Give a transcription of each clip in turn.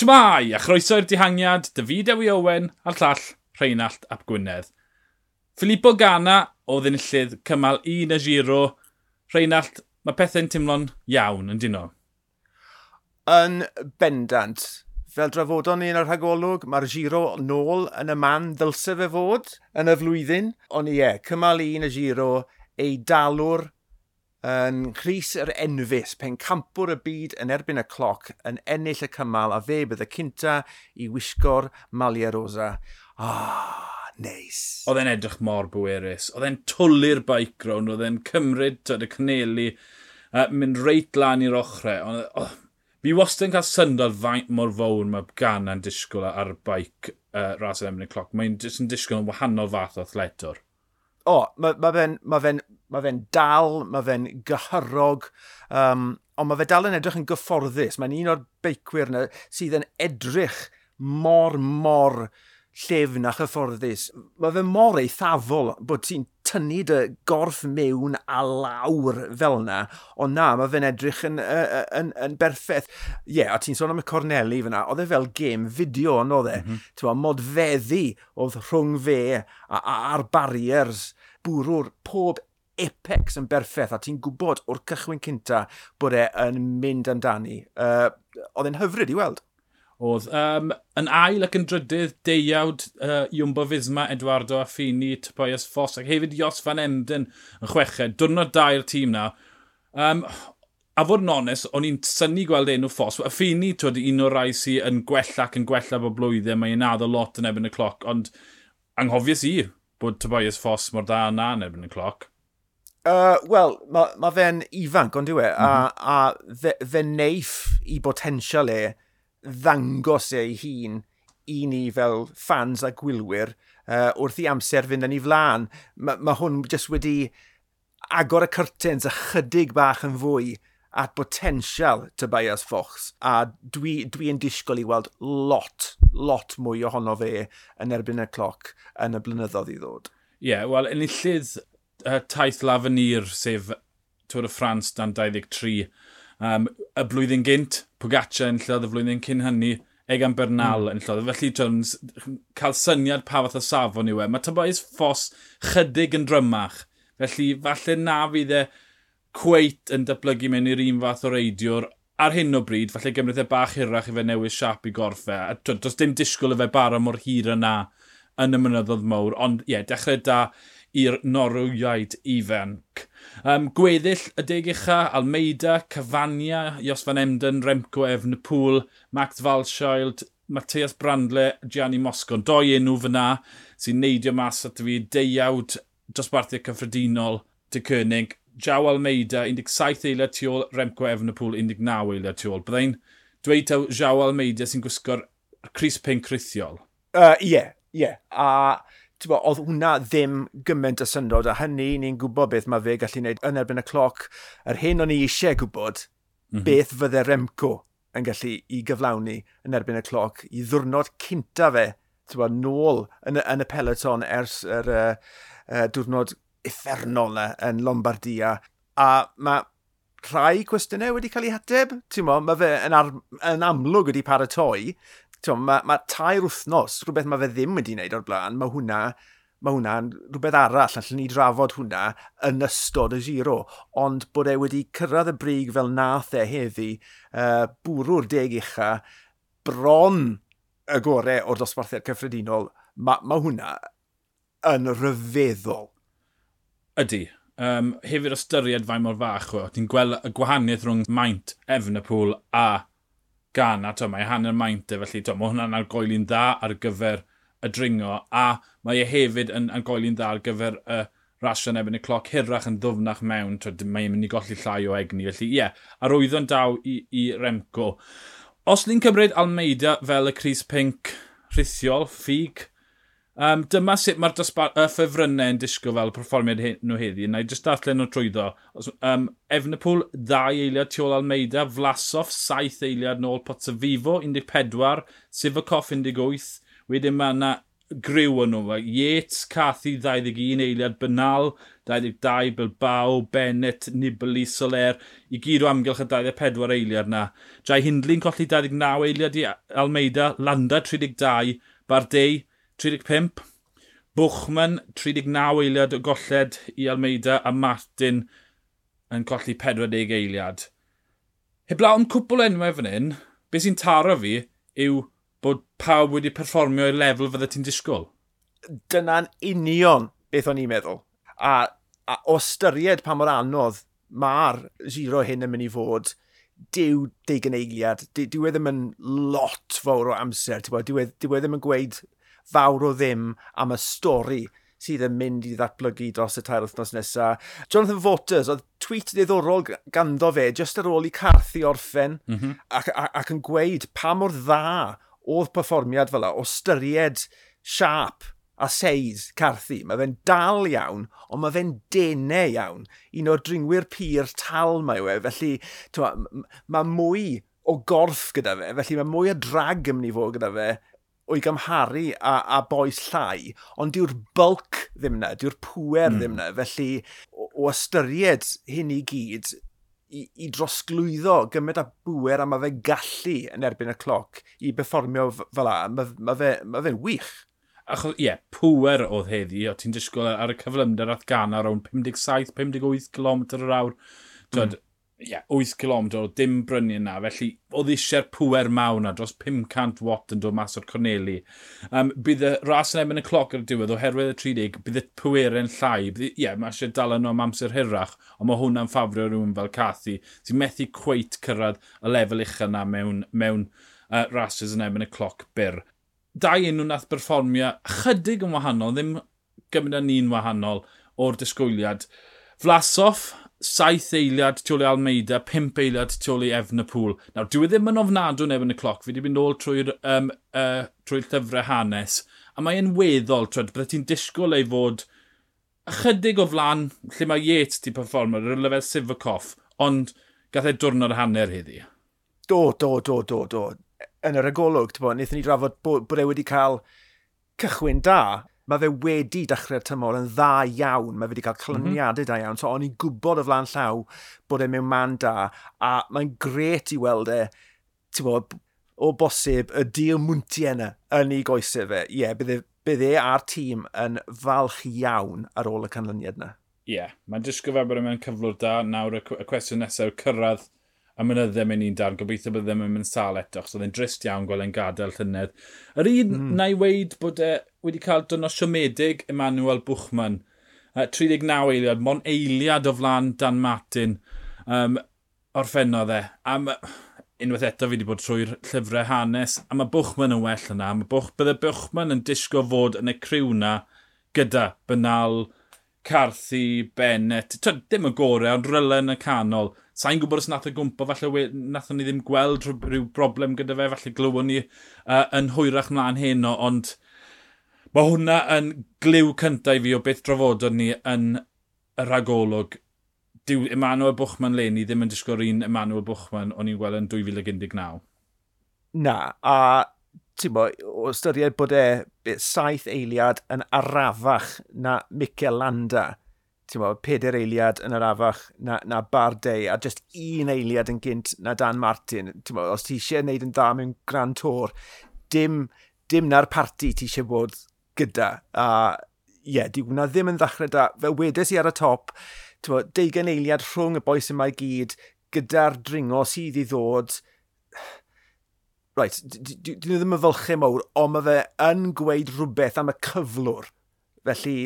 Shmai! A chroeso i'r dihangiad, David Ewi Owen a'r llall Rheinald Ap Gwynedd. Filippo Gana o ddynillydd cymal 1 y giro. Rheinald, mae pethau'n teimlo'n iawn yn dyn Yn bendant. Fel drafodon ni yn y rhagolwg, mae'r giro nôl yn y man ddylse fe fod yn y flwyddyn. Ond ie, cymal un y giro, ei dalwr yn Rhys yr Enfus, pen campwr y byd yn erbyn y cloc, yn ennill y cymal a fe bydd y cynta i wisgo'r malia rosa. Ah, oh, neis. Oedd e'n edrych mor bwerus. Oedd e'n twlu'r bike round. oedd e'n cymryd tyd y cneli, uh, mynd reit lan i'r ochrau. Ond, oh, fi wastad yn cael syndod faint mor fawr mae gan a'n disgwyl ar y bike uh, ras yn erbyn y cloc. Mae'n disgwyl yn wahanol fath o athletwr o, mae ma fe'n ma fe, ma fe dal, mae fe'n gyhyrog, um, ond mae fe dal yn edrych yn gyfforddus. Mae'n un o'r beicwyr yna sydd yn edrych mor, mor llefn a chyfforddus. Mae fe mor eithafol bod ti'n tynnu dy gorff mewn a lawr fel yna, ond na, mae fe'n edrych yn, yn, yn, yn berffaith. Ie, yeah, a ti'n sôn am y Corneli fyna, oedd e fel gêm fideo, ond oedd e, mm -hmm. modfeddi oedd rhwng fe a, a, a'r barriers bwrw'r pob apex yn berffaith a ti'n gwybod o'r cychwyn cynta bod e yn mynd amdani. Uh, oedd e'n hyfryd i weld. Oedd. Um, yn ail ac yn drydydd, deiawd uh, Iwmbo Fisma, Eduardo Affini, Tobias Foss ac hefyd Jos Van Emden yn chweched. Dwrnod dair tîm na. Um, a fod yn onest, o'n i'n syni gweld enw ffos. A ffini, twyd, un o'r rai sy'n yn gwella ac yn gwella bod blwyddyn, mae'n addo lot yn ebyn y cloc, ond anghofius i bod Tobias Foss mor dda yna yn erbyn y cloc. Uh, Wel, mae ma fe'n ifanc, ond diwe, mm -hmm. a, mhm. a fe, fe neiff i botensial e ddangos e ei hun i ni fel fans a gwylwyr uh, wrth i amser fynd yn ei flaen. Mae ma hwn jyst wedi agor y curtains ychydig bach yn fwy at potensial Tobias Fox a dwi, dwi yn disgwyl i weld lot, lot mwy ohono fe yn erbyn y cloc yn y blynyddoedd i ddod. Ie, yeah, wel, enillydd uh, taith Lafanir, sef Tŵr y Ffrans dan 23. Um, y blwyddyn gynt, Pogaccia yn llodd y flwyddyn cyn hynny, Egan Bernal mm. yn llodd. Felly, Jones, cael syniad pa fath o safon yw e. Mae Tobias Foss chydig yn drymach. Felly, falle na fydd e cweit yn datblygu mewn i'r un fath o reidiwr ar hyn o bryd, falle gymryd e bach hirach i fe newid siap i gorffe. A does dim disgwyl y fe bara mor hir yna yn y mynyddodd mawr, ond ie, yeah, dechrau da i'r norwyaid ifanc. Um, gweddill y deg ucha, Almeida, Cafania, Jos Van Emden, Remco Efnepŵl, Max Falschild, Matthias Brandle, Gianni Moscon. Doi enw fyna sy'n neidio mas at fi deiawd dosbarthiau cyffredinol dy Cynnig Jaw Almeida, 17 eiliad tu ôl Remco Efnapool, 19 eiliad tu ôl. Byddai'n dweud taw Jaw Almeida sy'n gwisgo'r Cris Pink rhithiol? Ie, uh, ie. Yeah, yeah. A bo, oedd hwnna ddim gymaint o syndod, a hynny ni'n gwybod beth mae fe gallu gwneud yn erbyn y cloc. Yr hyn o'n i eisiau gwybod, mm -hmm. beth fydde Remco yn gallu i gyflawni yn erbyn y cloc i ddwrnod cynta fe, bo, nôl yn, yn y peloton ers yr er, uh, er, diwrnod effernol na yn Lombardia. A mae rhai cwestiynau wedi cael eu hateb. Ti'n mo, mae fe yn, ar, yn amlwg wedi paratoi. Ti'n mae, mae tair wythnos, rhywbeth mae fe ddim wedi wneud o'r blaen, mae hwnna mae hwnna'n rhywbeth arall, allan ni drafod hwnna yn ystod y giro, ond bod e wedi cyrraedd y brig fel nath e heddi, uh, bwrw'r deg ucha, bron y gorau o'r dosbarthiad cyffredinol, mae ma hwnna yn rhyfeddol. Ydy. Um, hefyd ystyried fain mor fach. E, ti'n gweld y gwahaniaeth rhwng maint Efnapool a Ghana. To, mae hanner maint e, felly to, mae hwnna'n argoeli'n dda ar gyfer y dringo. A mae e hefyd yn argoeli'n dda ar gyfer y uh, rasio yn ebyn y cloc hirach yn ddwfnach mewn. To, mae'n mynd i golli llai o egni. Felly ie, yeah, arwyddo'n daw i, i Remco. Os ni'n cymryd Almeida fel y Cris Pink rhithiol, ffug, Um, dyma sut mae'r y ffefrynnau yn disgwyl fel perfformiad nhw heddi. Na i jyst darllen nhw trwyddo. Um, Efnepool, ddau eiliad tu ôl Almeida. Flasoff, saith eiliad nôl Potsafivo, 14. Sivakov, 18. Wedyn mae yna griw yn nhw. Yates, Cathy, 21 eiliad, Bynal, 22, Bilbao, Bennett, Nibali, Soler, i gyd o amgylch y 24 eiliad na. Jai Hindlin colli 29 eiliad i Almeida, Landa 32, Bardei 35. Bwchman, 39 eiliad o golled i Almeida a Martin yn colli 40 eiliad. Heblaw am cwpl enwau fan hyn, beth sy'n taro fi yw bod pawb wedi perfformio i'r lefel fydde ti'n disgwyl. Dyna'n union beth o'n i'n meddwl. A, a o styried pa mor anodd mae'r giro hyn yn mynd i fod, dyw deugan eiliad, dyw e ddim yn lot fawr o amser, e, dyw e ddim yn gweud fawr o ddim am y stori sydd yn mynd i ddatblygu dros y tair wythnos nesaf. Jonathan Voters, oedd tweet ddiddorol ganddo fe, just ar ôl i carthu orffen, mm -hmm. ac, ac, ac yn gweud pa mor dda oedd perfformiad fel o styried siap a seis carthu. Mae fe'n dal iawn, ond mae fe'n denau iawn. Un o'r dringwyr pyr tal mae we, felly mae mwy o gorff gyda fe, felly mae mwy o drag yn mynd i fod gyda fe o'i gymharu a, a boes llai, ond diw'r bulk ddim na, diw'r pwer mm. ddim hmm. na. Felly, o, o ystyried hyn i gyd, i, i drosglwyddo gymaint a bwer a mae fe gallu yn erbyn y cloc i berfformio fel la, mae ma fe'n ma fe wych. Achos, ie, yeah, pwer oedd heddi, o ti'n disgwyl ar y cyflymder ath gan ar awn 57-58 km yr awr. Dod, mm yeah, 8 km o dim brynu yna, felly oedd eisiau'r pwer mawn na, dros 500 watt yn dod mas o'r Corneli. Um, bydd y ras yn ebyn y cloc ar y diwedd, oherwydd y 30, bydd y pwerau'n llai. Ie, yeah, mae eisiau dal yno am amser hirach, ond mae hwnna'n ffafrio rhywun fel Cathy, sy'n methu cweit cyrraedd y lefel ucha yna mewn, mewn uh, rases yn ebyn y cloc byr. Dau enw nath berfformio chydig yn wahanol, ddim gymryd â ni'n wahanol o'r disgwyliad. Flasoff saith eiliad tu ôl i Almeida, pimp eiliad tu ôl i Efnapool. Nawr, dwi e ddim yn ofnadw neb yn y cloc, fi wedi mynd ôl trwy'r um, uh, trwy llyfrau hanes, a mae'n weddol, trwy, bydde ti'n disgwyl ei fod ychydig o flan lle mae Yates ti performer yr y lefel Sivakoff, ond gath e diwrnod hanner heddi. Do, do, do, do, do. Yn yr agolwg, ti'n bod, wnaethon ni drafod bod, bod e wedi cael cychwyn da mae fe wedi dechrau'r tymor yn dda iawn. Mae fe wedi cael mhm. clyniadau mm -hmm. da iawn. So, o'n i'n gwybod o flan llaw bod e mewn man da. A mae'n gret i weld e, ti'n bod, o bosib y dil mwyntiau yna yn ei goesau fe. Ie, yeah, bydd e a'r tîm yn falch iawn ar ôl y canlyniad yna. Ie, yeah, mae'n disgwyl fel bod e'n cyflwr da. Nawr y cwestiwn nesaf, yw cyrraedd a mynydde mewn un darn, gobeithio bod ddim yn mynd sal eto, achos oedd e'n drist iawn gweld e'n gadael llynedd. Yr un mm. na i weid bod e wedi cael dyno siomedig Emmanuel Bwchman, uh, 39 eiliad, mon eiliad o flan Dan Martin um, orffennodd e. Am, unwaith eto fi wedi bod trwy'r llyfrau hanes, a mae Bwchman yn well yna. Mae Bwch, bydde Bwchman yn disgo fod yn y criw na gyda Bynal, Carthy, Bennett, Tyd, ddim y gorau, ond rylen y canol. Sa'n gwybod os nath o gwmpo, falle nath ni ddim gweld rhyw broblem gyda fe, falle glywon ni uh, yn hwyrach mlaen heno, ond mae hwnna yn gliw cyntaf i fi o beth drafodon ni yn y rhagolwg. Dyw Emmanuel Bwchman Leni ddim yn disgwyl un Emmanuel Bwchman o'n i'n gweld yn 2019. Na, a ti'n bo, o ystyried bod e saith eiliad yn arafach na Mikel Landa mo, peder eiliad yn yr afach na, na Bardei, a just un eiliad yn gynt na Dan Martin. Mo, os ti eisiau gwneud yn dda mewn Grand Tour, dim, dim na'r parti ti eisiau bod gyda. A ie, yeah, di hwnna ddim yn ddechrau da. Fel wedes i ar y top, mo, deugen eiliad rhwng y boes yma i gyd, gyda'r dringo sydd i ddod, right, dyn nhw ddim yn fylchu mawr, ond mae fe yn gweud rhywbeth am y cyflwr Felly,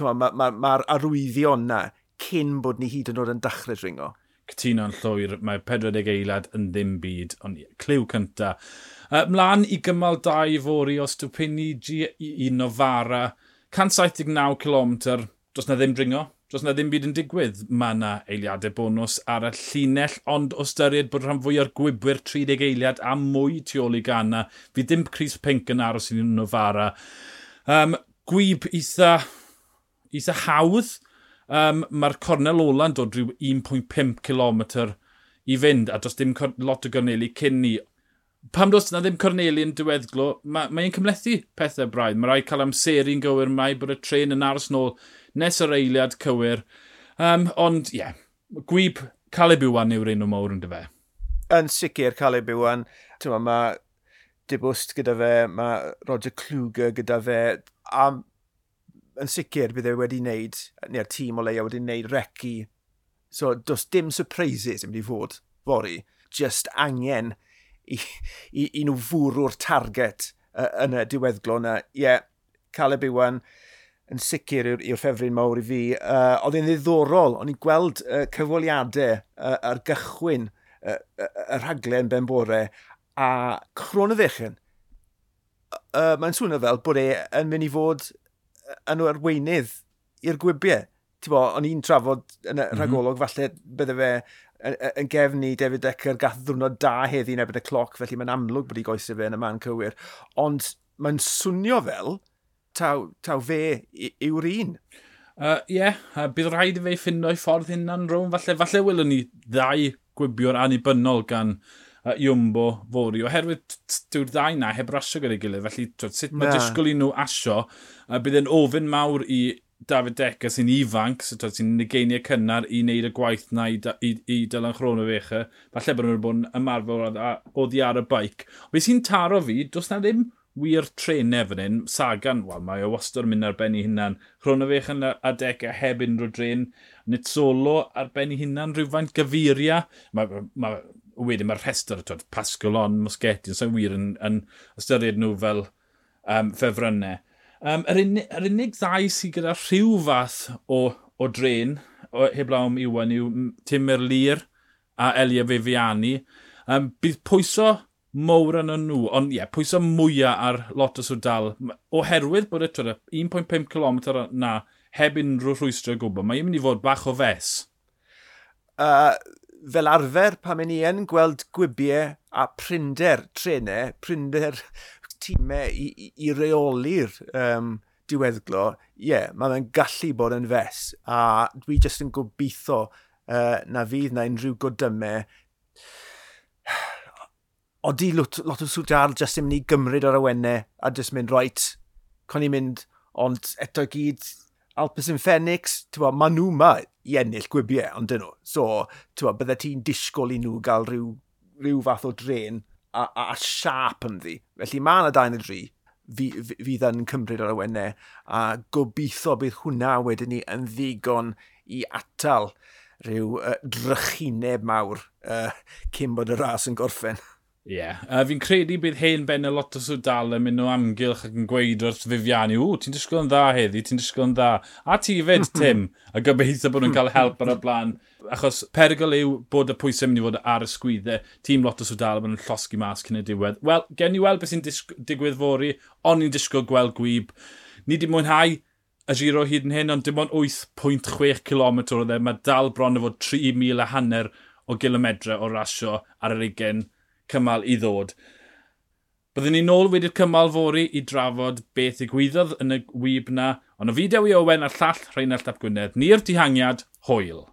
mae'r ma, ma, ma arwyddion na cyn bod ni hyd yn oed yn dechrau dringo. Cytuno'n llwyr, mae 40 eilad yn ddim byd, ond cliw cynta. Uh, mlaen i gymal 2 fori o Stupinigi i Novara, 179 km, dros na ddim dringo, dros na ddim byd yn digwydd. Mae yna eiliadau bonus ar y llinell, ond o styried bod rhan fwy o'r gwybwyr 30 eiliad a mwy tu ôl i gana, fi ddim Chris Pink yn aros i Novara. Um, gwyb eitha, eitha hawdd. Um, Mae'r cornel ola'n dod rhyw 1.5 km i fynd, a does dim lot o gorneli cyn ni. Pam dos na ddim corneli yn diweddglo, mae'n mae cymlethu pethau braidd. Mae rai cael amseru'n gywir, mai bod y tren yn aros nôl nes yr eiliad cywir. Um, ond, ie, yeah, gwyb Caleb Iwan yw'r un o mawr yn dyfe. Yn sicr, Caleb Iwan, mae Dibwst gyda fe, mae Roger Kluger gyda fe, a yn sicr bydd e wedi wneud, neu'r tîm o leia wedi wneud recu. So, does dim surprises yn mynd i fod fori, Just angen i, i, i nhw fwrw'r target uh, yn y diweddglo yna. Ie, yeah, Caleb Iwan yn sicr i'r ffefryn mawr i fi. Uh, oedd e'n ddiddorol, o'n i'n gweld uh, cyfweliadau uh, ar gychwyn uh, y uh, rhaglen ben bore a cron y ddechrau, uh, mae'n swnio fel bod e yn mynd i fod yn o arweinydd i'r gwybiau. Ti'n o'n i'n trafod yn y mm -hmm. falle bydde fe yn, yn gefn i David Decker gath ddwrnod da heddi yn ebyn y cloc, felly mae'n amlwg bod i goesau fe yn y man cywir. Ond mae'n swnio fel taw, taw fe yw'r un. Ie, uh, yeah, uh, bydd rhaid i fe ffindo'i ffordd hynna'n rhwng. Falle, falle wylwn ni ddau gwibio'r annibynnol gan uh, Iwmbo fori. Oherwydd dyw'r ddau na heb rasio gyda'i gilydd, felly twyd, sut mae disgwyl i nhw asio, uh, bydd yn ofyn mawr i David Deca sy'n ifanc, so sy'n negeiniau cynnar i wneud y gwaith na i, i, i Dylan Chrono fecha. Falle bod nhw'n bod yn ymarfer o ddi ar y baic. Fe sy'n taro fi, does na ddim wir trenau fan hyn. Sagan, wel, mae o wastad yn mynd ar ben i hunan. Chrono fechan a Deca heb unrhyw dren. Nid solo ar ben i hunan rhywfaint gyfuria. Mae ma, wedyn mae'r rhestr, twyd, Pascalon, Mosgetti, os so wir yn, yn ystyried nhw fel um, ffefrynnau. Um, yr, unig, yr unig ddau sydd gyda rhyw fath o, o dren, o, heblaw am Iwan, yw Tim Merlir a Elia Fefiani. Um, bydd pwyso mowr yn nhw, ond ie, yeah, pwyso mwyaf ar lot o swdal. Oherwydd bod e, y 1.5 km na heb unrhyw rhwystro gwbl, mae'n mynd i fod bach o fes. Uh, fel arfer pan ni yn gweld gwibiau a prinder trenau, prinder tîmau i, i, i reoli'r um, diweddglo, ie, yeah, mae fe'n gallu bod yn fes. A dwi jyst yn gobeithio uh, na fydd na unrhyw godymau odi lot, lot o swdal jyst yn mynd i gymryd ar awennau a jyst mynd, right, con i mynd, ond eto gyd, Alpes yn Phoenix, tywa, maen nhw ma i ennill gwybiau, ond dyn nhw. So, tywa, bydde ti'n disgwyl i nhw gael rhyw, rhyw fath o dren a, a, a siap yn ddi. Felly mae yna dain y dri fydd yn cymryd ar y wennau a gobeithio bydd hwnna wedyn ni yn ddigon i atal rhyw uh, drychineb mawr uh, cyn bod y ras yn gorffen. Ie. Yeah. Uh, fi'n credu bydd hen ben y lot o swdal yn mynd o amgylch ac yn gweud wrth Fifiani, ww, ti'n disgwyl yn dda heddi, ti'n disgwyl yn dda. A ti fed, Tim, a gobeithio bod nhw'n cael help ar y blaen. Achos perygl yw bod y pwysau mynd i fod ar y sgwyddau, tîm lot o swdal yn llosgu mas cyn y diwedd. Wel, gen i weld beth sy'n digwydd fori, ond ni'n disgwyl gweld gwyb. Ni di mwynhau y giro hyd yn hyn, ond dim ond 8.6 km o dde. Mae dal bron o fod 3,000 a hanner o gilometre o rasio ar yr 20 cymal i ddod. Byddwn ni nôl wedi'r cymal fori i drafod beth ddigwyddodd yn y wyb na, ond o fideo i Owen a'r llall Rheinald Ap Gwynedd, ni'r dihangiad, hwyl.